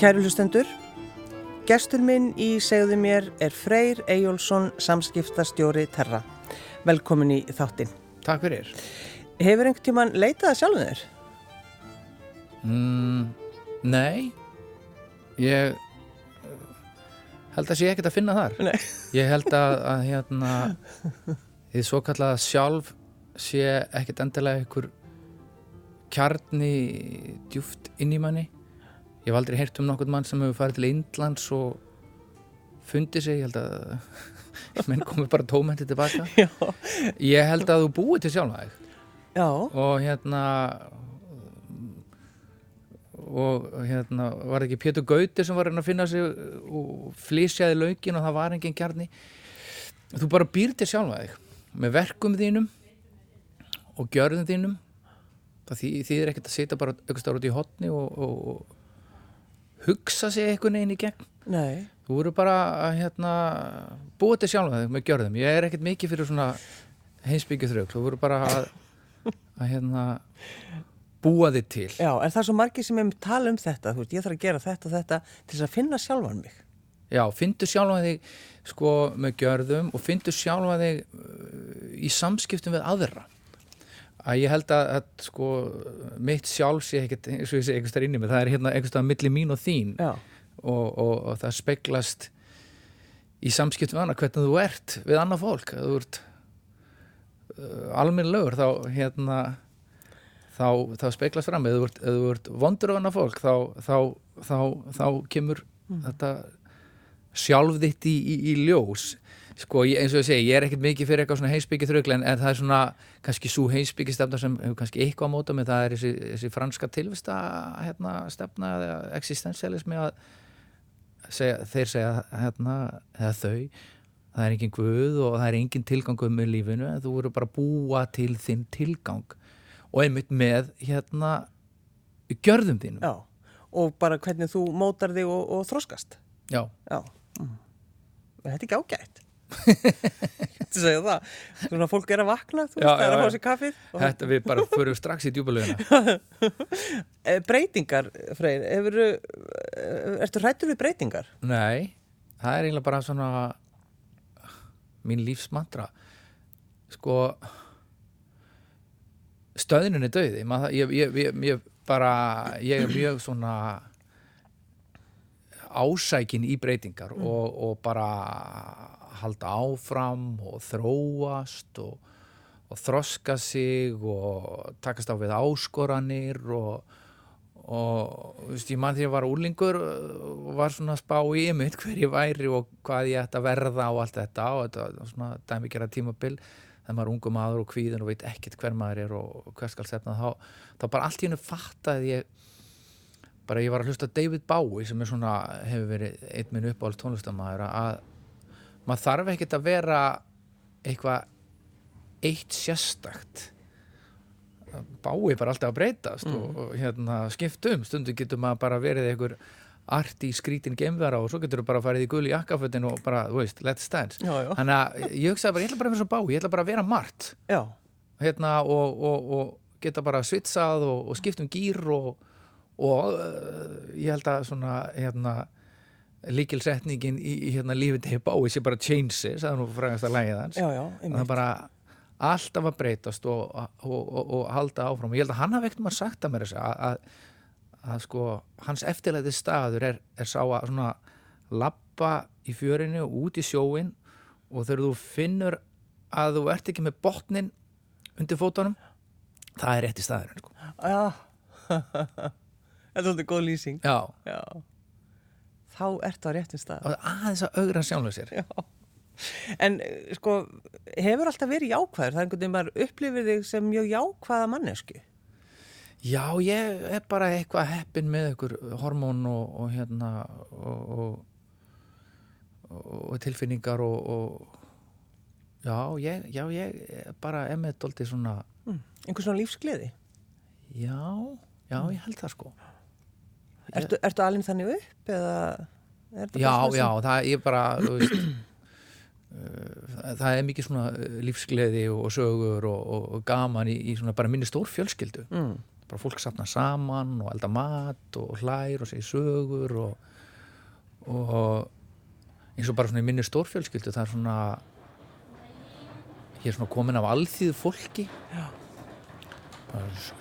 Kæru hlustendur, gestur minn í segðu mér er Freyr Ejjólfsson, samskiptastjóri Terra. Velkomin í þáttinn. Takk fyrir. Hefur einhvern tíman leitað sjálfum þér? Mm, nei, ég uh, held að sé ekkert að finna þar. Nei. Ég held að, að hérna, því svo kallaða sjálf sé ekkert endilega einhver kjarni djúft inn í manni. Ég hef aldrei heyrt um nokkur mann sem hefur farið til Indlands og fundið sig, ég held að menn komið bara tómenti tilbaka. Já. Ég held að þú búið til sjálfa þig. Já, og hérna og hérna var ekki Pétur Gauti sem var að finna sig og flísjaði laugin og það var engin kjarni þú bara býr til sjálfa þig með verkum þínum og gjörðum þínum það þý, þýðir ekkert að sitja bara ára út í hotni og, og, og hugsa sig einhvern veginn í gegn. Nei. þú voru bara að hérna, búa til sjálfa þig með gjörðum. Ég er ekkert mikið fyrir svona heimsbyggju þrögl, þú voru bara að að hérna búa þig til. Já, en það er svo margir sem hefum tala um þetta, þú veist, ég þarf að gera þetta og þetta til þess að finna sjálfan mig. Já, fyndu sjálfa þig sko með gjörðum og fyndu sjálfa þig uh, í samskiptum við aðra að ég held að, að sko mitt sjálf sé ekkert eins og ég sé einhvers þar inni með, það er hérna einhvers þar milli mín og þín. Og, og, og það speglast í samskiptum við annað hvernig þú ert við annað fólk. Þú ert uh, almennlegur þá hérna þá, þá speglast fram. Ef þú þú ert vondur á annað fólk þá, þá, þá, þá kemur þetta sjálf þitt í, í, í ljós sko eins og ég segi, ég er ekkert mikið fyrir eitthvað svona heimsbyggið þrögl en, en það er svona kannski svo heimsbyggið stefna sem hefur kannski eitthvað á móta með það er þessi, þessi franska tilvista hérna, stefna eða existentialismi að segja, þeir segja hérna, eða þau það er engin guð og það er engin tilgangu með lífinu en þú voru bara að búa til þinn tilgang og einmitt með hérna gjörðum þínum já. Og bara hvernig þú mótar þig og, og þroskast. Já. Já. Mm. Þetta er ekki ágætt. Þetta segja það. Svona fólk er að vakna, þú veist, það er að fá sér kaffið. og- Þetta við bara förum strax í djúbalögina Eh, Breytingar, Freyr, hefur, ertu hrættur við breytingar? Nei, það er eiginlega bara svona mín lífsmantra sko stöðnin er döði ég, ég, ég, ég bara ég er mjög svona ásækin í breytingar og, og bara halda áfram og þróast og, og þroska sig og takast á við áskoranir og og þú veist, ég mann að ég var úlingur og var svona að spá í mitt hver ég væri og hvað ég ætti að verða og allt þetta og þetta var svona dæmi gera tímabil þegar maður er ungu maður og kvíðin og veit ekkert hver maður er og hver skal stefna þá, þá bara allt í hennu fattaði ég bara ég var að hlusta David Bowie sem er svona, hefur verið einn minn uppáhald tónlistamæður að maður þarf ekkert að vera eitthvað eitt sérstakt. Bái bara alltaf að breytast og, og hérna skiptum, stundum getur maður bara verið einhver art í skrítin gemvera og svo getur þú bara farið í guli jakkafötin og bara, þú veist, let's dance. Já, já. þannig að ég hugsaði bara, ég ætla bara að vera svo bái, ég ætla bara að vera margt. Hérna og, og, og geta bara svitsað og, og skipt um gýr og, og uh, ég held að svona hérna líkilsetningin í, hérna lífið til bái sé bara changes, það er nú frægast að lægið hans. Já, já, það er bara alltaf að breytast og, og, og, og halda áfram. Og ég held að hann hafi ekkert maður sagt að mér þess að, að, að sko hans eftirleiti staður er, er sá að svona lappa í fjörinu og út í sjóin og þegar þú finnur að þú ert ekki með botnin undir fótunum það er rétt í staðurinn sko. Já, þetta er svolítið góð lýsing. já, Já, þá ertu á réttum stað. og aðeins að augra sjálfum sér Já. En eh, sko, hefur alltaf verið jákvæður? Það er einhvern veginn maður upplifir þig sem mjög jákvæða mannesku. Já, ég er bara eitthvað heppin með ykkur hormón og, og hérna og, og, og tilfinningar og, og já, ég, já, ég bara er með dólti svona Mm. Einhver svona lífsgleði. já, já, ég held það sko Ertu, ertu alveg þannig upp Já, já, það er bara veist, uh, það er mikið svona uh, lífsgleði og, sögur og, og, og gaman í, í svona bara minni stór fjölskyldu Mm. bara fólk sapna saman og elda mat og hlær og segir sögur og, og eins og bara svona í minni stórfjölskyldu það er svona ég er svona komin af alþýðu fólki Já.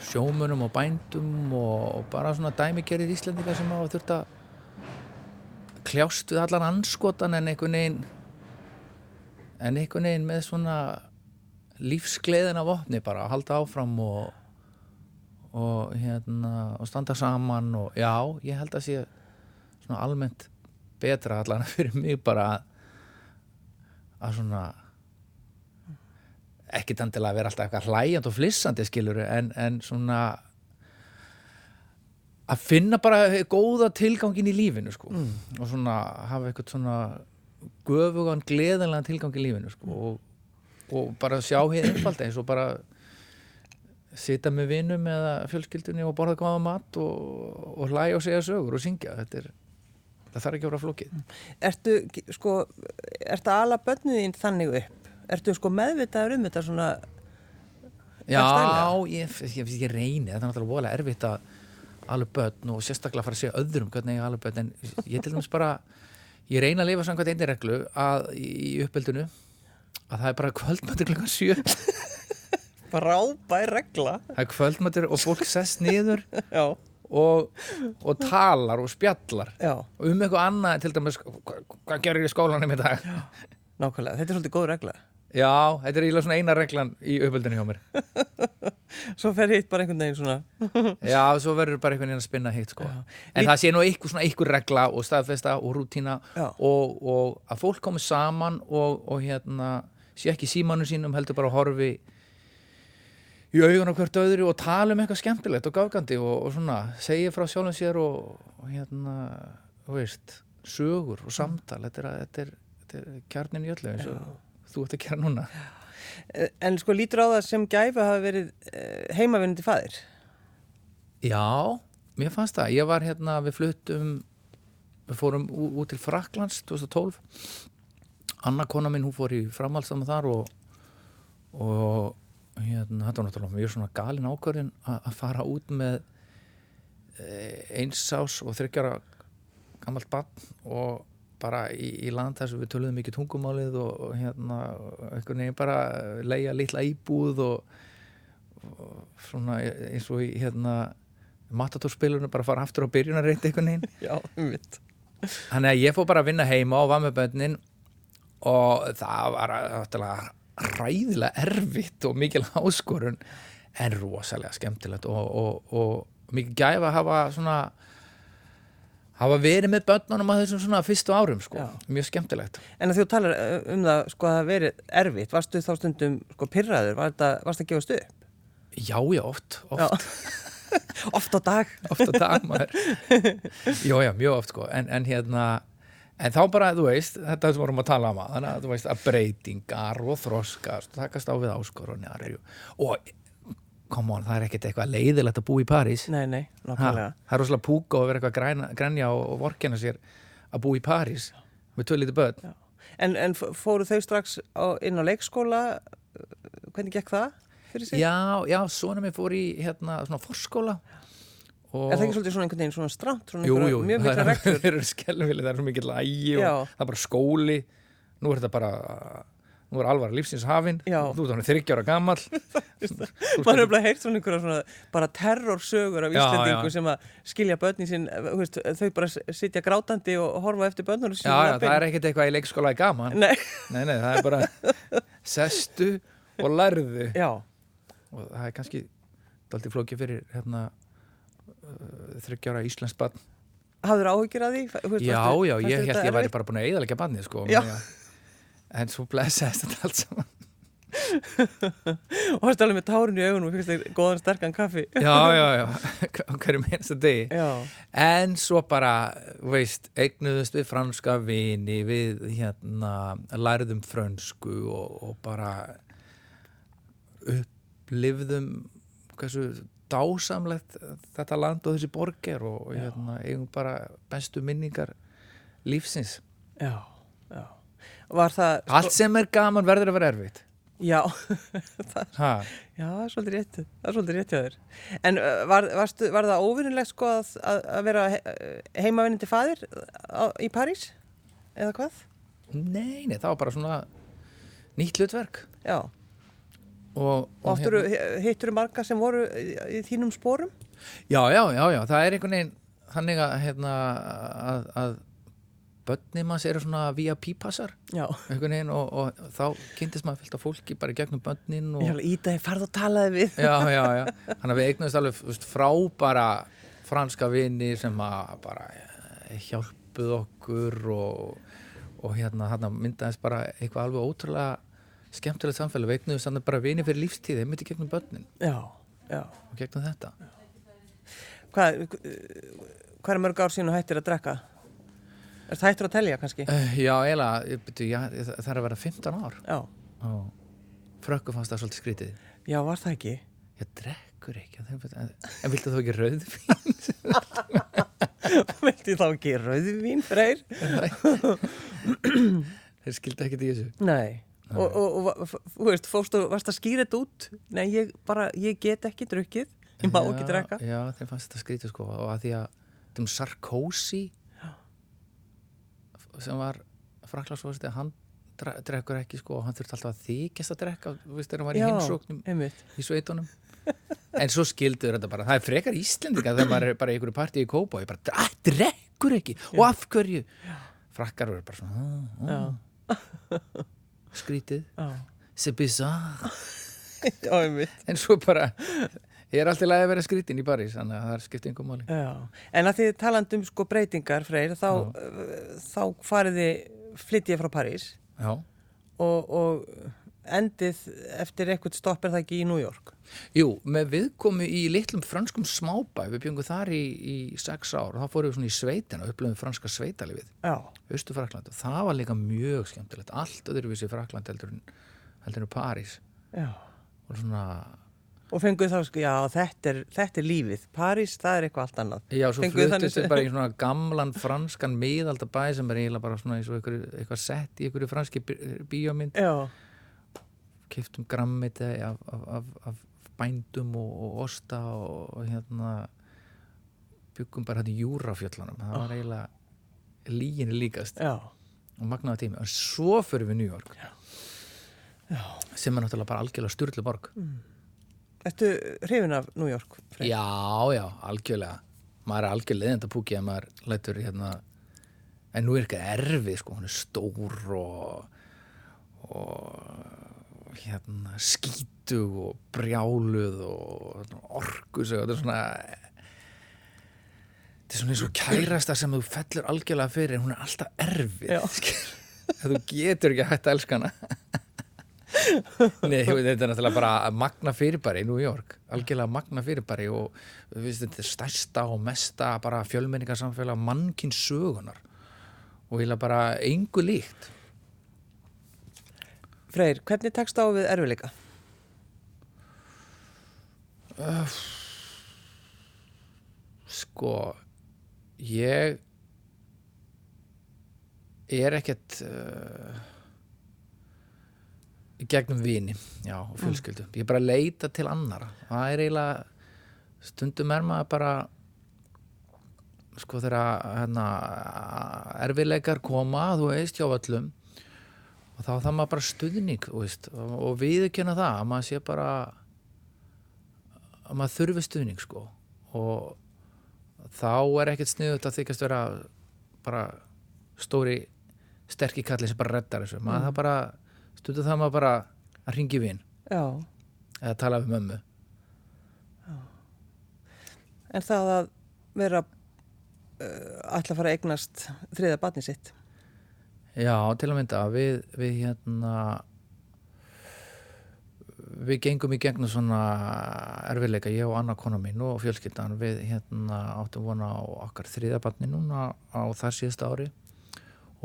Sjómunum og bændum og, bara svona dæmigerið Íslandika sem hafa þurft að kljást við allan anskotan en einhvern veginn en einhvern veginn með svona lífsgleðina vopni bara að halda áfram og og hérna og standa saman og já, ég held að sé svona almennt betra allan fyrir mig bara að, að svona ekkit endilega að vera alltaf eitthvað hlæjand og flissandi skilur en, en svona að finna bara góða tilgangin í lífinu sko Mm. og svona hafa eitthvað svona göfugan, gleðanlega tilgang í lífinu sko og, og bara sjá hér einfald eins og bara sita með vinum eða fjölskyldunni og borða góða mat og, og hlæja og segja sögur og syngja þetta er það þarf ekki að vera flókið Ertu, sko, ertu að ala börnið þín þannig upp? Ertu sko meðvitaður um þetta svona, Já, ég, ég, ég reyni. Það er náttúrulega voðalega erfitt að alveg börn og sérstaklega fara að segja öðrum hvernig ég alveg börn. En ég til dæmis bara ég reyna að lifa samkvæmt einni reglu að í uppeldinu að það er bara kvöldmættur klukkan sjö. Frábær regla? það er kvöldmættur og fólk sest niður Já, og, og talar og spjallar. Já, og um eitthvað annað til dæmis hvað, hvað gerir í skólanum í dag? Nákvæmlega. Þetta er svolítið góð regla. Já, þetta er eiginlega svona eina reglan í uppeldinu hjá mér. Svo fer hitt bara einhvern veginn svona. Já, svo verður bara einhvern veginn að spinna hitt sko. en Lít- það sé nú eitthvað svona eitthvað regla og staðfesta og rútína og, og að fólk komi saman og, og hérna sé ekki símanu sínum heldur bara að horfi í augun á hvert öðru og tala um eitthvað skemmtilegt og gáfgandi og, og svona segja frá sjálfum sér og, hérna, þú veist sögur og samtal. Þetta er, þetta er, þetta er kjarnin í öllu eins og þú ert að gera núna Eh, En sko lítur á það sem gæfa hafa verið eh, heimavinnandi faðir. Já, mér fannst það. Ég var hérna, við fluttum, við fórum út til Fraklands 2012. Anna kona minn, hún fór í framhaldsdama þar og, og hérna, þetta var náttúrulega mjög svona galin ákvörðin að fara út með eh, eins ás og þryggjara gammalt barn og bara í, í land þar sem við töluðum mikið tungumálið og, og hérna einhvern veginn bara leia litla íbúð og, og svona eins og í hérna matadórspilunum bara fara aftur á byrjun að reynda einhvern veginn Já, mitt. þannig að ég fór bara að vinna heima með bönnin og það var náttúrulega ræðilega erfitt og mikil áskorun en rosalega skemmtilegt og, og, og mikið gæfa að hafa svona hafa verið með bönnunum að þessum svona fyrstu árum sko, Já. mjög skemmtilegt. En að þú talar eh, um það, sko, að verið erfitt, varstu þá stundum, sko, pyrraður, var þetta, varstu að gefast upp? já, já, oft, oft, Oft á dag? oft á dag maður. Já, já, mjög oft sko. En, en hérna, en þá bara, þú veist þetta sem vorum að tala um að þannig að þú veist að breytingar og þroskast takast á við áskorunjar og come on, það er ekkert eitthvað leiðilegt að búa í París. Nei, nei, nákvæmlega. það er rosalega púka og vera eitthvað grænja og, og vorkina sér að búa í París með tvö lítið börn. En, en fóru þau strax á, inn á leikskóla, hvernig gekk það já, já, svona mér fór í hérna svona forskóla og Er það ekki svolítið svona einhvern veginn svona stramt, Jú, jú, mjög mikla það er- eru skelfileg, það er svo mikið lægi og Já. það er bara skóli. Nú er þetta bara nú er alvara lífsins hafin. Já. þú ert hann þryggjára gammal Maður hefur bara heyrt svona einhverja svona bara terrorsögur af Íslandingu sem að skilja börnin sín, veist, þau bara sitja grátandi og horfa eftir sín. já, já, það er ekkert eitthvað í leikskóla í gaman. Nei, nei, nei, það er bara sestu og lærðu. Já, og það er kannski daldið flókið fyrir hérna uh, þryggjára íslensk barn. Hafður áhyggjur að því? Veist, já, já, ég held ég væri bara búin að eðalega barnið sko, Já. En, svo blessaðist þetta allt saman Og varstu alveg með tárun í augunum og fyrst þér góðan sterkan kaffi. já, já, já, hverju minnsta degi Já, En svo bara, veist, eignuðust við franska vini, við hérna lærðum frönsku og, og bara upplifðum hversu dásamlegt þetta land og þessi borg er og Já. hérna, eigum bara bestu minningar lífsins. já. Var það... Allt sem er gaman verður að vera erfitt. Já, ha, já, það er svolítið rétt, það er svolítið rétt hjá þér. En var, varstu, var það óvinnilegt sko að, að vera he, heimavinnandi faðir á, í París? Eða hvað? nei, nei, það var bara svona nýtt hlutverk Já, og, og átturu, hittur marga sem voru í, þínum spórum? já, já, já, já, það er einhvern veginn þannig að, hérna, að, að börnum manns eru svona VIP-passar og, og þá kynntist maður fylgt af fólki bara gegnum börnin og, Já, Ídaði, farð og talaði við. já, já, já, þannig að við eignast alveg veist, frábara franska vini sem að bara eh, hjálpuð okkur og, og hérna þarna myndaðist bara eitthvað alveg ótrúlega skemmtilegt samfélag, við eignuðum þannig bara vini fyrir lífstíð, einmitt í gegnum börnin Já, já. og gegnum þetta Hvað, hvað er mörg ár sín og hættir að drekka? Er það hættir að telja kannski? uh, Já, eiginlega, það er að vera 15 ár Já. og frökku fannst það svolítið skrítið Já, var það ekki? ég drekkur ekki en, en, viltu þú ekki rauðvín? Vilti þá ekki rauðvín, freyr? þeir skildi ekkert í þessu Nei. Og, og, og f- þú veist, fórstu, varst að skýra þetta út? Nei, ég bara, ég get ekki drukkið. Ég má ekki drekka. Já, þeim fannst þetta skrítið sko og að því að þeim Sarkozy sem var fraklagsfórsti, hann dre- drekkur ekki sko og hann þurfti alltaf að þykjast að drekka þú veist þegar hann var í heimsóknum einmitt. í sveitunum. En svo skildur þetta bara, það er frekar Íslendinga þegar maður er bara í einhverju partí í Kópa og ég bara, að drekkur ekki. Og af hverju? Frakkar eru bara svona "Ah, ah, skrítið. Já. c'est bizarre Já, en svo bara ég er alltaf lægi að vera skrítin í París þannig að það skipti einhver máli Já. En að þið talandi um sko breytingar, freyr, þá, uh, þá farið þið flyttið frá París og, og endið eftir eitthvað stopp er það ekki í New York. jú, með viðkomu í litlum franskum smábæ við byggum þar í, í sex ár og þá fórum við svona í sveitina og upplöfum franska sveitalifið Já. Östu Frakland og það var líka mjög skemmtilegt allt öðruvísi Frakland heldur en París Já. og svona, Og fenguð þá, sko, já, þetta er, þetta er lífið. París, það er eitthvað allt annað. já, svo þið fluttist við bara í svona gamlan franskan miðaldabæ sem er eiginlega bara svona eins og eitthvað sett í einhverju franski bí- bíómynd Já. kiftum grammiti af, af, af, af bændum og, og osta og, og hérna byggum bara hérna í júrafjöllunum það var eiginlega líginni líkast Já. og magnaða tími, en svo fyrir við New York Já. sem er náttúrulega bara algjörlega styrlu borg Ertu hrifin af New York, Freyr? já, já, algjörlega. Maður er algjörlega leðenda púki að maður lætur hérna en nú er ekki erfið sko, hún er stór og og hérna skítug og brjáluð og orkus og þetta er svona þetta er svona eins og kærasta sem þú fellur algjörlega fyrir en hún er alltaf erfið þú getur ekki hægt að elska hana Nei, þetta er náttúrulega bara magna fyrirbæri í New York, algjörlega magna fyrirbæri og við þetta er stærsta og mesta bara fjölmenningarsamfélag mannkinn sögunar og eiginlega bara engu líkt. Freyr, hvernig tekst á við erfileika? sko ég er ekkert uh, gegnum vini já, og fjölskyldu, ég er bara að leita til annara það er eiginlega stundum er maður bara sko þegar hérna, erfileikar koma, þú veist, hjá öllum og þá það maður bara stuðning veist, og, og viðurkenna það að maður sé bara að maður þurfi stuðning sko. Og þá er ekkert sniðut að þykast vera bara stóri sterkir kalli sem bara reddar þessu. Maður það bara, stundum það maður bara að ringi vinn Já. eða tala við mömmu. En það að vera uh, að fara að eignast þriða batni sitt. Já, til að mynda við, við hérna við gengum í gegnum svona erfiðleika, ég og Anna kona mín og fjölskyldan, við hérna áttum vona á okkar þriðabatni núna á þar síðasta ári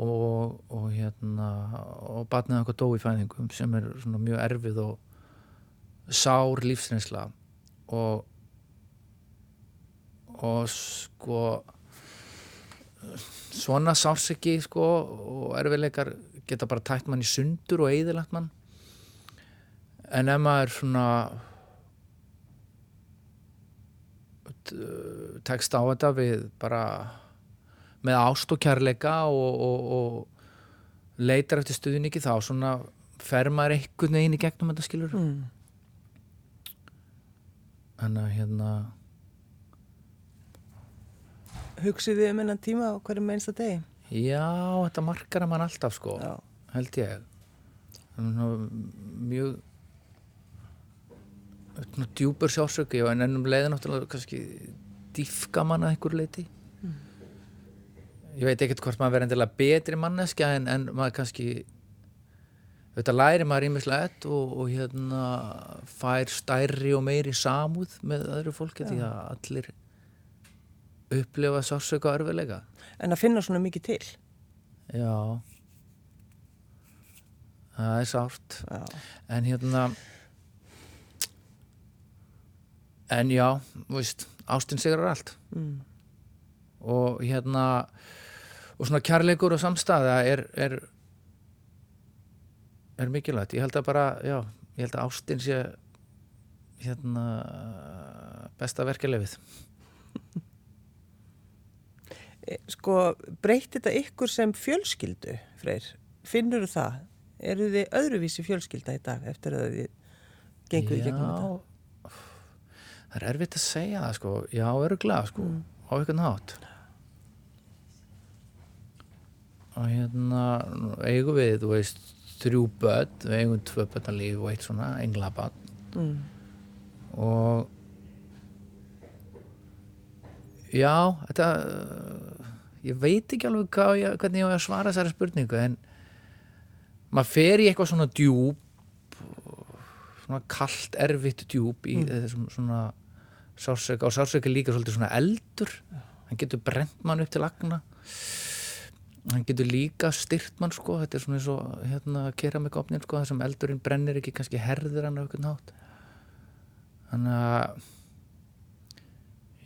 og, og hérna og batnið okkar dó í fæðingum sem er svona mjög erfið og sár lífsreynsla og og sko svona sárseki sko og erfiðleikar geta bara tætt mann í sundur og eðilagt mann. En ef maður svona tekst á þetta við bara með ást og kærleika og, og, og leitar eftir stuðningi þá svona fer maður einhvern veginn í gegnum þetta skilur mm. en að hérna Hugsið þið um hennan tíma á hverjum einsta degi? já, þetta markar að mann alltaf sko Já. held ég mjög djúpur sjásöki og en ennum leiði náttúrulega kannski dýfka mann að einhver leiti ég veit ekkert hvort maður verður endilega betri manneskja en, en maður kannski þetta læri maður ímislegt og, og hérna fær stærri og meiri samúð með öðru fólki því að allir upplifa sársöka og örfilega En að finna svona mikið til? já það er sárt Já. en hérna en já, þú veist ástin sigrar allt Mm. og hérna og svona kærleikur og samstæða er er, er mikilvægt ég held að bara, já, ég held að ástin sé hérna besta verkelefið E, Sko, breytti þetta ykkur sem fjölskyldu, Freyr? Finnur það? Eru þið öðruvísi fjölskylda í dag eftir að þið gengur í gegnum þetta? Já, það er erfitt að segja það sko, já, öruglega sko, á einhvern hátt. Og hérna eigum við, þú veist, þrjú börn, við eigum tvö börn að líf og eitt svona englabann Mm. og já, þetta, ég veit ekki alveg hvað, ég, hvernig ég á að svara þessari spurningu en maður fer í eitthvað svona djúb svona kalt, erfitt djúb í þessum svona sársöka og sársöka líka svolítið svona eldur. Hann getur brent mann upp til agna hann getur líka styrt mann sko, þetta er svona eins og hérna keramikopnin sko, þessum eldurinn brennir ekki kannski herðir hann á einhvern hátt. Þannig að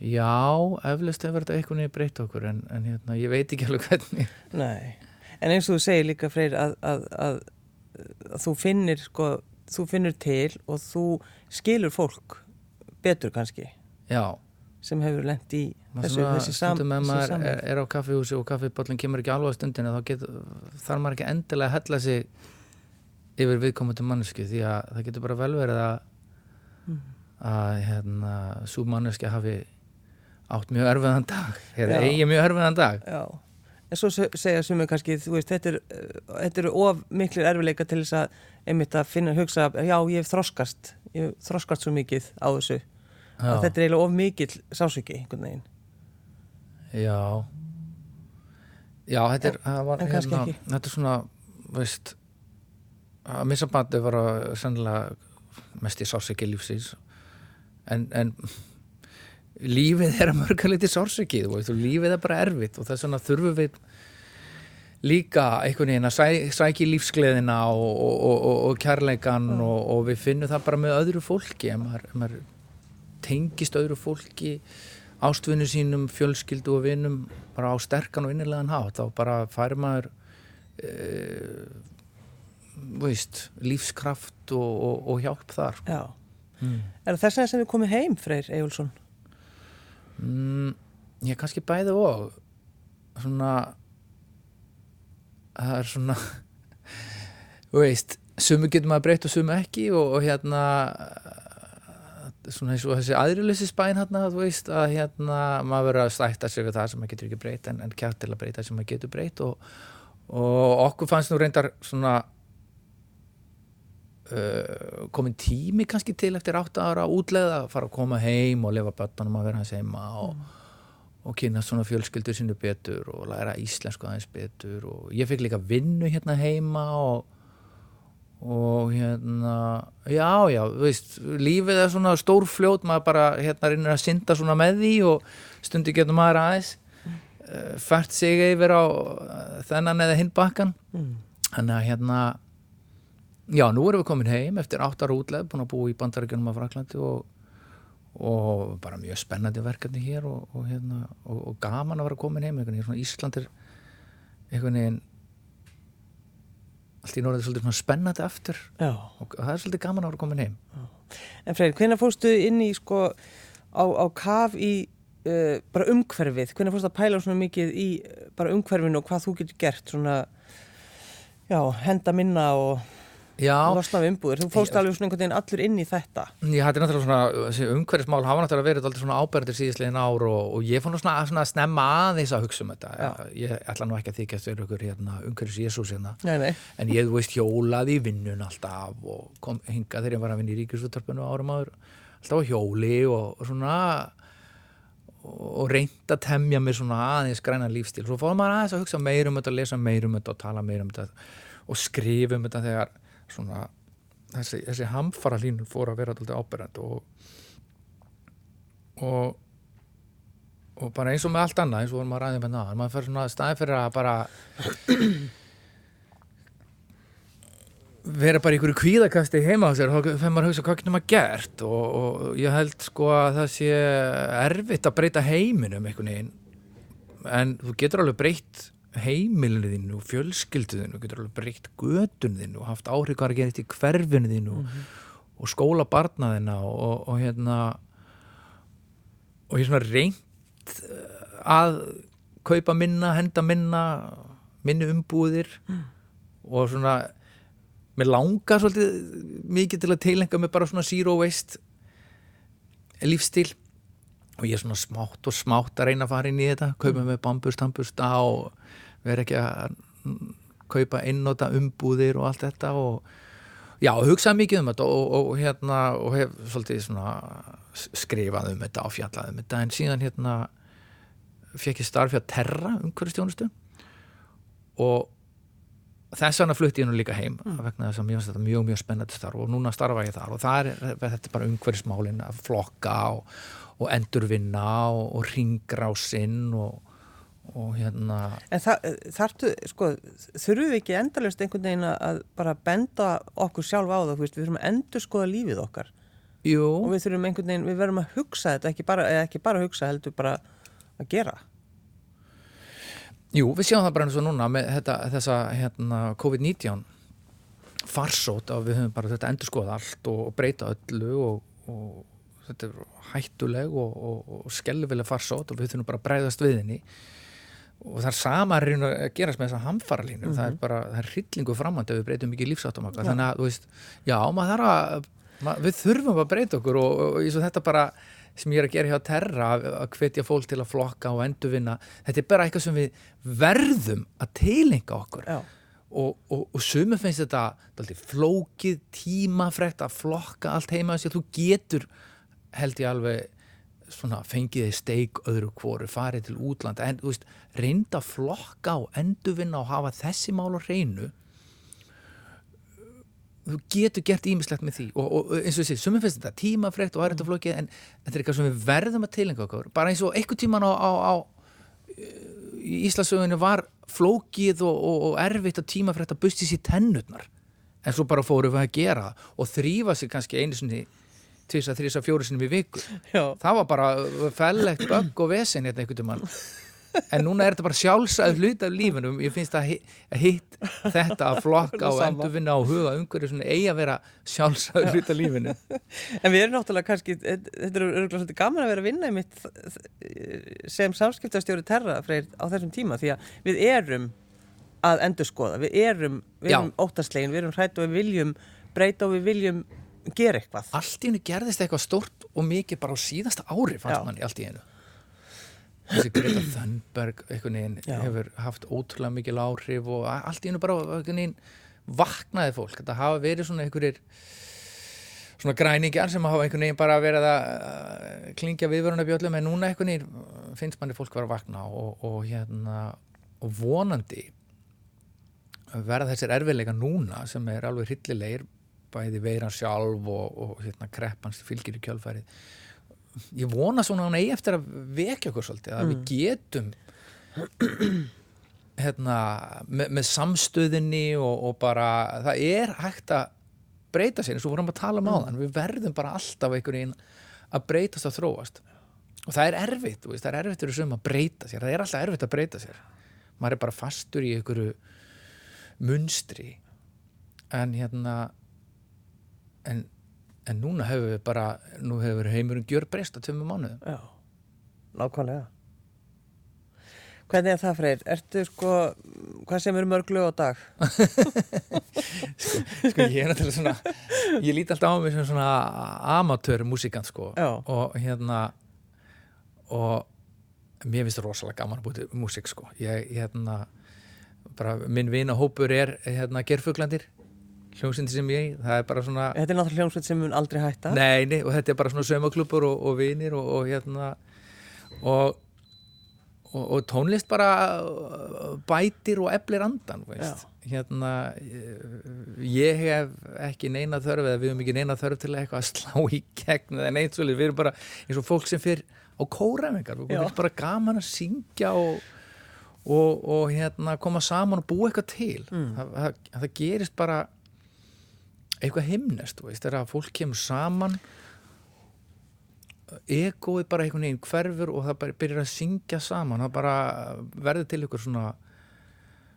já, eflaust hefur þetta einhvern veginn breytt okkur en, en hérna, ég veit ekki alveg hvernig. Nei, en eins og þú segir líka Freyr að, að, að, að þú finnir sko, þú finnur til og þú skilur fólk betur kannski. Já, sem hefur lent í þessu, þessi sam, stundum ef maður er, er á kaffihúsi og kaffibóllin kemur ekki alveg á stundinu þá get, þarf maður ekki endilega að hella sig yfir viðkomandi mannesku því að það getur bara vel verið að Mm. að hérna, svo manneski hafi átt mjög erfiðan dag eða eigi mjög erfiðan dag. Já, en svo se- segja sumir kannski, veist, þetta er, þetta eru of miklir erfileika til þess að einmitt að finna að hugsa, já, ég hef þroskast, ég hef þroskast svo mikið á þessu, að þetta er eiginlega of mikill sásöki, einhvern veginn. Já. Já, þetta er, það var, en hérna, þetta er svona, veist að missa bandi var að sennilega mest í sársöki lífsins. En, en lífið er að mörga liti veist, og lífið er bara erfitt og þess vegna þurfum við líka einhvern veginn að sæ, sækja í lífsgleðina og, og, og, og, kærleikan og, og við finnum það bara með öðru fólki ef maður tengist öðru fólki ástvinnu sínum, fjölskyldu og vinnum bara á sterkan og innilegan hátt þá bara fær maður e, veist, lífskraft og, og, og hjálp þar Já. mm. Er þess vegna sem við komum heim, Freyr Ejjólfsson? Mm, ég kannski bæði og svona það er svona veist, sumu getur maður breytt og sumu ekki og, og hérna svona eins og þessi aðrilösi spæn hérna, þú veist, að hérna maður verður að stætta sig við það sem maður getur ekki breytt en, en kjátt til að breyta sem maður getur breytt og, og okkur fannst nú reyndar svona uh, komin tími kannski til eftir átta ára útleða að fara að koma heim og lifa bötunum að vera hans heima og, og kynna svona fjölskyldur sinni betur og læra íslensku aðeins betur og ég fekk líka vinnu hérna heima og og hérna já, já, veist, lífið er svona stór fljót, maður bara hérna reynir að synda svona með því og stundi getur maður aðeins uh, fært sig yfir á uh, þennan eða hinn bakkan Mm. þannig að hérna já, nú erum við komin heim eftir áttar útleð, búin að búa í bandaríkjunum af Fraklandi og, og bara mjög spennandi verkefni hér og, og, hérna, og, og gaman að vera komin heim einhvern veginn, svona Ísland er einhvern veginn allt í norðið svolítið spennandi aftur. Já. og það er svolítið gaman að vera komin heim. En Freyr, hvenær fórstu inn í sko á, á kaf í uh, bara umhverfið, hvenær fórstu að pæla svona mikið í uh, bara umhverfinu og hvað þú getur gert svona já, henda minna og Já, losna við umbúður, þú fórstu alveg svona einhvern veginn allur inn í þetta. Ég hætti náttúrulega svona umhverfismál hafa náttúrulega verið alltaf svona ábærdir síðislegin ár og, og ég nú svona, svona að snemma aðeins að hugsa um þetta. Já. ég ætla nú ekki að þykjast fyrir ykkur hérna, umhverfis Jésús hérna. Nei, nei, en ég, veist, hjólaði í vinnun alltaf og kom hingað þegar ég var að vinna í ríkisúttarpinu árum áður alltaf á hjóli og, og svona og reynd að temja mér svona aðeins græna lífstíl. Svo fór maður aðeins að hugsa meir um þetta, lesa meir um þetta og tala meir um þetta og skrifa um þetta þegar svona þessi, þessi hamfara línur fór að vera alltaf ábyrgand og og og bara eins og með allt annað eins og vorum að ræða með það maður fer svona staði fyrir að bara vera bara í einhverju kvíðakasti heima á sér þá fyrir maður að hugsa hvað getur maður gert? Og, og ég held sko að það sé erfitt að breyta heiminum einhvern veginn. En þú getur alveg breytt heimilinu þínu og fjölskyldu þínu, þú getur alveg breytt gödun þínu og haft áhrif hvað er gera í hverfinu þínu og skóla barnaðina og, og, og hérna og ég er svona reynt að kaupa minna, henda minna minni umbúðir og svona mér langar svolítið mikið til að tilenga mig bara svona zero waste lífstíl og ég er svona smátt og smátt að reyna að fara inn í þetta kaupa með bambust, hambusta og vera ekki að mm, kaupa einnóta umbúðir og allt þetta og já, hugsa mikið um þetta og, og, og hérna og hef svolítið svona skrifað um þetta og fjallað um þetta en síðan hérna fekk ég starf hjá Terra umhverfistjónustu og þess vegna flutti ég nú líka heim mm. vegna þess að mér finnst þetta mjög mjög spennandi starf og núna starfa ég þar og það er þetta er bara umhverfismálin að flokka og, og endurvinna og, og ringrásinn og, og hérna. En það, þarftu, sko, þurfum við ekki endalust einhvern veginn að bara benda okkur sjálf á það, þú veist, við þurfum að endur skoða lífið okkar. Jú, og við þurfum einhvern veginn, við verðum að hugsa þetta, ekki bara, eða ekki bara hugsa, heldur bara að gera. jú, við sjáum það bara eins og núna með þetta, þessa hérna, COVID-19 farsót að við höfum bara þetta endur skoða allt og breyta öllu og, og þetta er hættuleg og, og, og skelvileg farsót og við þurfum bara að breyðast við henni. Og það er sama að gerast með þessa hamfaralínu, það er bara það er hryllingu framhandi ef við breytum ekki lífsáttum okkar. Þannig að, þú veist, já, maður þarf að mað, við þurfum að breyta okkur og, og eins og þetta bara sem ég er að gera hjá Terra að, hvetja fólk til að flokka og endurvinna þetta er bara eitthvað sem við verðum að tilenga okkur. Já. og, og, og sumum finnst þetta flókið, tímafrekt að flokka allt heima þess að þú getur held ég alveg svona fengið þið steik öðru hvoru farið til útlanda. En þú veist, reynda flokka og endurvinna og hafa þessi mál á hreinu. Þú getur gert ímislegt með því. Og, og eins og þessi, sumum finnst þetta tímafrekt og aðrættu flókið en þetta er eitthvað sem við verðum að tilenga okkur. Bara eins og einhvern tíman á, á, á í Íslasögunni var flókið og, og, og erfitt og tímafrekt að busti sér tennurnar. En svo bara fórum við að gera og þrýfa sér kannski einu sinni tvisa, þrisa, fjóru sinni við viku. Já. það var bara fellegt bögg og vesen hérna einhvern tímann. En núna er þetta bara sjálfsæð hlut af lífinum ég finnst að hitt, að hitt þetta að flokka og endurvinna og huga umhverju svona eigi að vera sjálfsæð hlut af lífinu. En við erum náttúrulega kannski, þetta er svolítið gaman að vera að vinna einmitt sem samskiptastjóri terra freyr á þessum tíma því að við erum að endurskoða, við erum, við erum óttaslegin, við erum hrætt og við viljum breyta og við viljum gera eitthvað. allt í hennu gerðist eitthvað stort og mikið bara á síðasta ári Já. fannst manni allt í hennu þessi Greta Thunberg veginn Já. hefur haft ótrúlega mikil áhrif og allt í hennu bara veginn vaknaði fólk þetta hafa verið svona einhverjir svona græningjar sem hafa einhvern veginn bara verið að klingja viðvörunarbjöllum en núna einhvern veginn finnst manni fólk vera að vakna og, og hérna og vonandi verða þessir erfiðleika núna sem er alveg hryllilegir bæði veiran sjálf og, og hérna, kreppans fylgir í kjálfærið ég vona svona hún eigi eftir að vekja okkur svolítið að við getum hérna með, með samstöðinni og, og bara það er hægt að breyta sér eins og vorum að tala um áðan. Við verðum bara alltaf einhvern veginn að breytast og þróast. Og það er erfitt, veist, það er erfitt fyrir sum að breyta sér. Það er alltaf erfitt að breyta sér. Maður er bara fastur í einhverju munstri. En hérna en, en núna hefur við bara nú hefur heimurinn gjör breyst á tveimur mánuðum Já, nákvæmlega. Hvernig er það, Freyr? Ertu sko, hvað sem eru mörg lög á dag? sko ég er náttúrulega svona ég líti alltaf á mig sem svona amatör músikant sko Já. og hérna og mér finnst það rosalega gaman að búið til músik sko ég hérna bara minn vina hópur er hérna gerfuglandir hljómsindi sem ég, það er bara svona Þetta er náttúrulega hljómsveit sem mun aldrei hætta. Nei, nei, og þetta er bara svona saumaklubur og, og vinir og, og hérna og, og, og tónlist bara uh, bætir og eflir andan veist. hérna ég- ég hef ekki neina þörf eða við höfum ekki neina þörf til að eitthvað að slá í gegn eða neitt svolítið, við erum bara eins og fólk sem fyrir á kóræfingar, við erum bara gaman að syngja og og, og hérna koma saman og búa eitthvað til Mm. það, það, það gerist bara eitthvað himnest, þegar að fólk kemur saman egoið bara einhvern veginn hverfur og það bara byrjar að syngja saman það bara verður til ykkur svona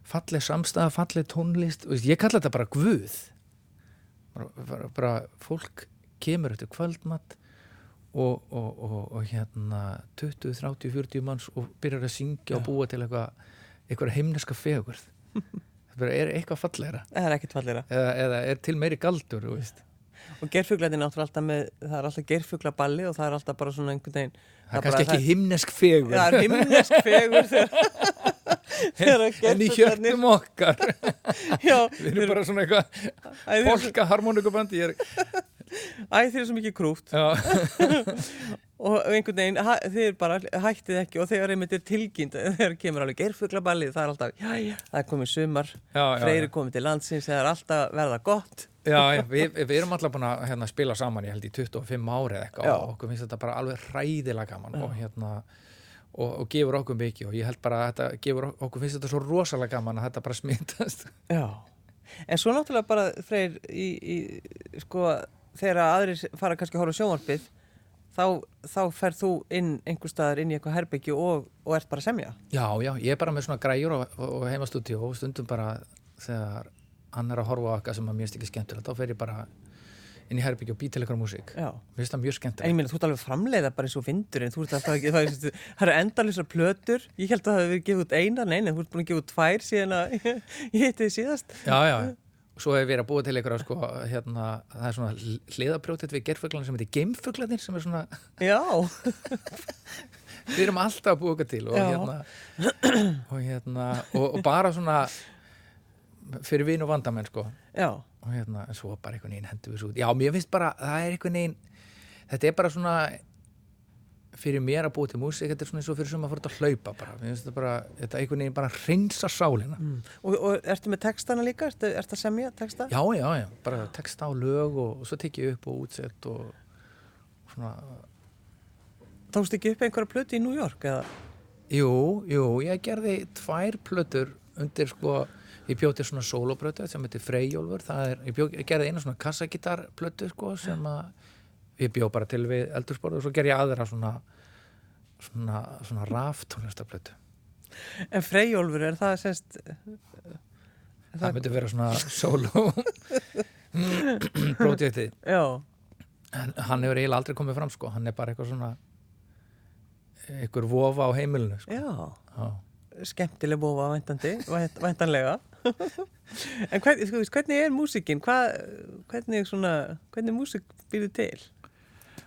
falleg samstæða, falleg tónlist veist, ég kalla þetta bara guð. Bara, bara, bara fólk kemur eftir kvöldmatt og, og, og, og hérna 20, 30, 40 manns og byrjar að syngja og búa til eitthvað eitthvað heimneska fegurð er eitthvað Það er ekkert fallera. eða, eða er til meiri galdur Og gerfuglætin er náttúrulega alltaf með, það er alltaf gerfuglaballi og það er alltaf bara svona einhvern veginn. það er kannski ekki himnesk fegur Það er himnesk fegur þegar, þegar en í hjörtum okkar. Já, við erum bara svona eitthvað polka er, æ, þeir eru svo mikið krúft já, og einhvern veginn, þeir bara hættið ekki og þegar einmitt er tilkynnt þegar kemur alveg gerfuglaballið, það er alltaf já, já, það er komið sumar, freyri komið til landsins það er alltaf verða gott. Já, já við, við erum alltaf búin að hérna, spila saman ég held í 25 ári eða eitthvað og okkur finnst þetta bara alveg hræðilega gaman og hérna og, og gefur okkur mikið og ég held bara að þetta gefur ok- okkur finnst þetta svo rosalega gaman að þetta bara smittast já, en svo náttúrulega bara freyr í, í sko, þegar aðrir fara kannski að horfa sjónvarpið þá, þá ferð þú inn einhver staðar inn í eitthvað herbyggju og, og ert bara að semja? Já, já, ég er bara með svona græjur og, og, heimastúdíu og stundum bara þegar hann er að horfa á okkar sem að mér finnst ekki skemmtilegt þá fer ég bara inn í herbyggju og bý til eitthvað músík. Já. Mér finnst það mjög En ég skemmtilegt meina, þú ert alveg framleiða bara eins og vindurinn, þú ert alltaf ekki, það, er- það eru endalisar plötur, ég held að það hefur gefið út eina, nei, nei, þú ert búin að gefa út tvær síðan að ég hitti þið síðast. já, já, svo hef ég verið að búa til eitthvað sko, hérna, það er svona hliðabrjótið við gerfuglan sem heitir geimfuglanir sem er svona, við erum alltaf að búa okkar til og hérna og hérna, og, og bara svona fyrir vin og vandamenn sko. Já, og hérna, en svo bara einhvern veginn hendur við svo já, mér finnst bara, það er einhvern veginn þetta er bara svona fyrir mér að búa til músík, þetta er svona eins og fyrir sem að fara að hlaupa bara, þetta bara þetta einhvern veginn bara hreinsa sálina mm. og, og ertu með textana líka, ertu, ertu að semja texta? já, já, já, bara texta á lög og, og svo tekið upp og útsett og, og svona, Tókst ekki upp einhverja plötu í New York eða? jú, jú. Ég gerði tvær plötur undir sko, ég bjóð til svona soloplötu sem heitir Freyjólfur, það er ég, bjó, ég gerði eina svona kassagitarplötu sko, sem að ég bjóð bara til við eldursporð og svo ger ég aðra svona svona, svona raftónlistaplötu En Freyjólfur, er það semst, það myndi vera svona solo projektið já, en hann hefur eiginlega aldrei komið fram sko, hann er bara eitthvað svona einhver vofa á heimilinu sko. já, Já. skemmtileg bófa væntandi, vænt, væntanlega. en hvern, veist, hvernig er músikinn, hvernig svona, hvernig músik býður til?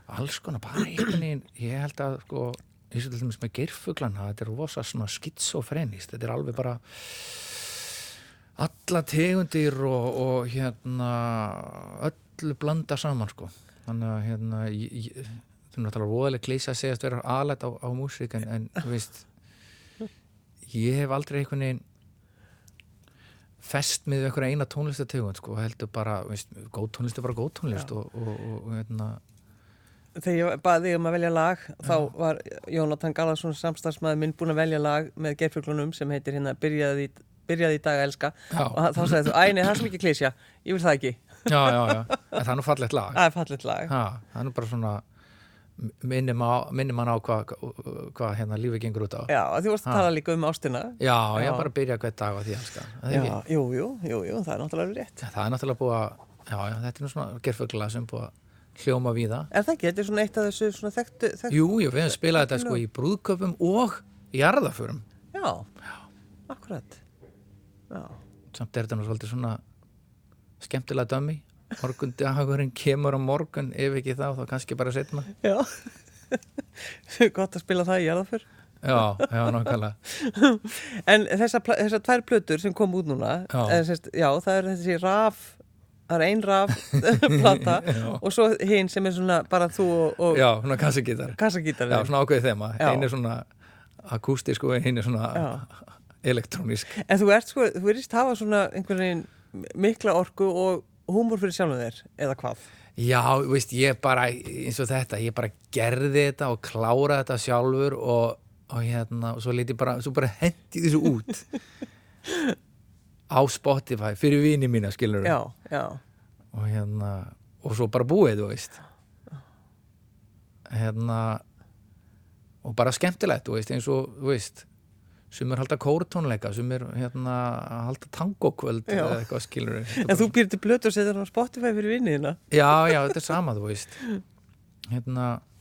Alls konar, bara einhvern veginn ég held að sko, eins og til dæmis með geirfuglana þetta er rosa svona skitsofrenist þetta er alveg bara alla tegundir og, og hérna öllu blanda saman sko þannig að hérna ég, ég, það er náttúrulega voðalega klísa að segjast vera aðlætt á, á músík en, en þú veist ég hef aldrei einhvern veginn fest með einhverja eina tónlistategund sko, heldur bara, veist, góð tónlist er bara góð tónlist Já. og, og, og hérna Þegar ég baði um að velja lag þá var Jónatan Garðarsson samstagsmaður minn búin að velja lag með gerfuglunum sem heitir hérna Byrjaði, byrjaði í dag að elska. Já. og þá sagði þú, æ nei það er svo mikið klísja ég vil það ekki, já, já, já, en það er nú fallegt lag. Það er fallit lag. Ha, það er nú bara svona minnir ma- minnir mann á hvað hva, hérna lífið gengur út á. Já, þú varst að tala líka um ástina. Já, ég Já. bara byrja hvert dag á því Já, jú, jú, jú, jú, það er náttúrulega rétt. Það er náttúrulega búið að já, já, þetta er nú svona gerfugla sem búið að hljóma víða. Er það ekki? Þetta er svona eitt af þessu svona þekktu, þekktu Jú, jú, við hefum spilað þetta sko í brúðköpum og í jarðaförum Já, akkurat. Já, samt er þetta nú svolítið svona skemmtilega dömi morgun dagurinn kemur á morgun ef ekki þá, þá kannski bara setna já. Gott að spila það í jarðaför Já, já, nákvæmlega. En þessar, þessar tvær plötur sem kom út núna Já. eða, sérst, já, það er þessi raf það er ein raf plata og svo hinn sem er svona bara þú og, og Já, svona kassagítar Já, svona ákveðið þema Já. Einn er svona akústisk og hinn er svona Já. elektrónisk En þú ert sko, þú verðist hafa svona einhvern veginn mikla orku og húmor fyrir sjálfum þér, eða hvað? Já, veist, ég bara, eins og þetta, ég bara gerði þetta og kláraði þetta sjálfur og, og hérna, og svo liti bara, svo bara hendi þessu út á Spotify fyrir vini mína, skilur Já, já, og hérna, og svo bara búið, þú veist. Hérna og bara skemmtilegt, þú veist, eins og, þú veist sem er halda kórtónleika, sem er hérna halda tangokvöld eða eitthvað skilur En þú býr til blötu og setur hann á Spotify fyrir vinniðina Já, já, þetta er sama, þú veist. Hérna þú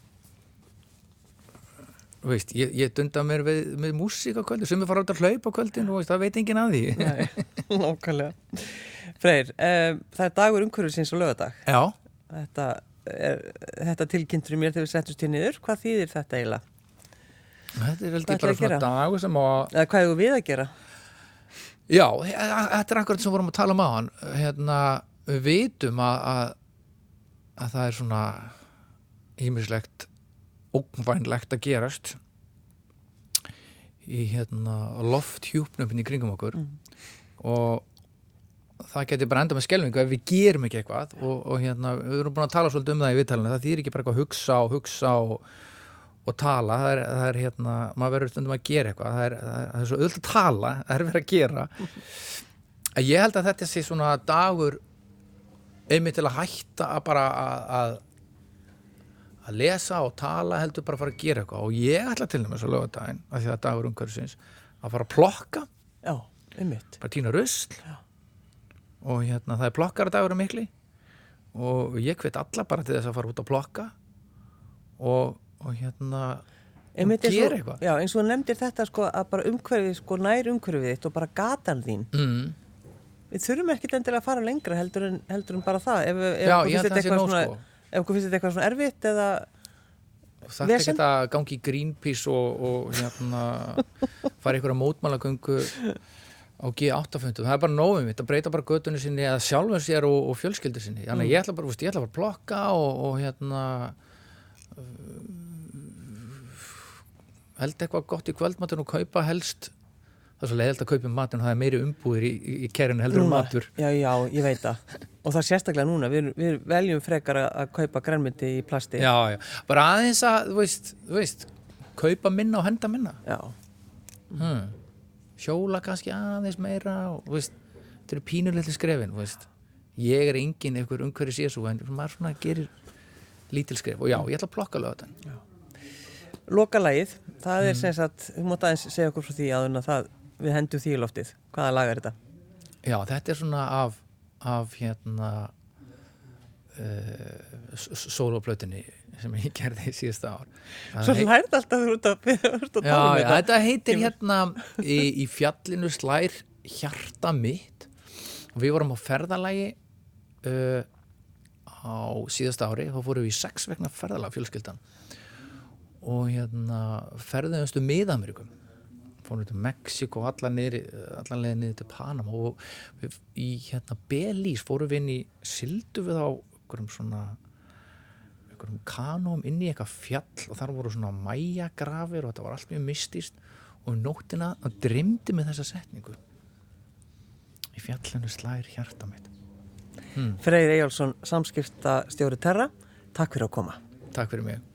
veist, ég, ég dunda mér við, með músík á kvöldi, sem er fara út að hlaupa á kvöldin og veist, það veit enginn að því. Nei, nákvæmlega. Freyr, um, það er dagur umhverfisins og lögadag Já, Þetta, er, þetta tilkynntur mér þegar við settust til niður. Hvað þýðir þetta eiginlega? þetta er ég bara svona dagur sem á Eða hvað hefur við að gera? Já, he- þetta er akkurat sem vorum að tala um á hann hérna, við vitum að, að, að það er svona ímislegt ógnvænlegt að gerast í hérna lofthjúpnum hérna í kringum okkur. Og það geti bara enda með skelvingu ef við gerum ekki eitthvað. Og, og hérna, við erum búin að tala svolítið um það í viðtalinu, það þýr ekki bara eitthvað að hugsa og hugsa og, og tala. Það er, það er hérna, maður verður stundum að gera eitthvað. Það er, það er svo öll að tala. Það er verið að gera. Að ég held að þetta sé svona dagur einmitt til að hætta að bara að, að að lesa og tala heldur bara að fara að gera eitthvað. Og ég ætla til dæmis að löga daginn að því að dagur umhverfisins að fara að plokka. Já, einmitt. Bara tína rusl. Og hérna það er plokkardagurinn mikli og ég hvet alla bara til þess að fara út að plokka. Og, og hérna Einmitt og- gera eitthvað. Já, eins og nefndir þetta sko að bara umhverfið sko nær umhverfið þitt og bara gatan þín. Mm, Við þurfum ekkit endilega að fara lengra heldur en, heldur en bara það. Ef, ef Já, ég held að það sé nóg, sko. Ef okkur finnst þetta eitthvað svona erfitt eða það er ekki að gangi í Greenpeace og, og hérna fara ykkur að mótmálagöngu á G8-fundum, það er bara nófum mitt að breyta bara göttunni sinni eða sjálfum sér og, og fjölskyldur sinni, þannig að ég ætla bara, veist, ég ætla bara að plokka og, og hérna uh, held eitthvað gott í kvöldmatun og kaupa helst það er svo leiðilt að kaupa matun það er meiri umbúðir í, í, kerinu heldur Núna. matur Já, já, ég veit það og það er sérstaklega núna, við, við veljum frekar að, kaupa grænmyndi í plasti já, já, bara aðeins að þú veist, þú veist, kaupa minna og henda minna Já. hmm. hjóla kannski aðeins meira og þú veist, þetta eru pínulitli skrefin þú veist. ég er engin einhver umhverfis jésu en maður svona gerir lítil skref og já, ég ætla að plokka lögatan Lokalagið, það Mm. er sem sagt þú mátt aðeins segja okkur frá því að það við hendum því loftið, hvaða lag er þetta? já, þetta er svona af, af hérna uh, soloplötunni sem ég gerði í síðasta ár. Það Svo lærið alltaf þú ert að, ert að tala um já, þetta. þetta heitir hérna í, í fjallinu slær hjarta mitt. Og við vorum á ferðalagi uh, á síðasta ári. Þá fórum við í sex vegna ferðalag fjölskyldan. Og hérna ferðuðumstu miðamerikum fórum til Mexiko niður allan leiðin niður til Panama og við, í hérna Belize fórum við inn í sildu við á einhverjum svona einhverjum kanóm inn í eitthvað fjall og þar voru svona mæjagrafir og þetta var allt mjög mystist og um nóttina að drimdi með þessa setningu. Í fjallinu slær hjarta mitt. Freyr Eyjálsson, samskipta stjóri Terra Takk fyrir að koma. Takk fyrir mig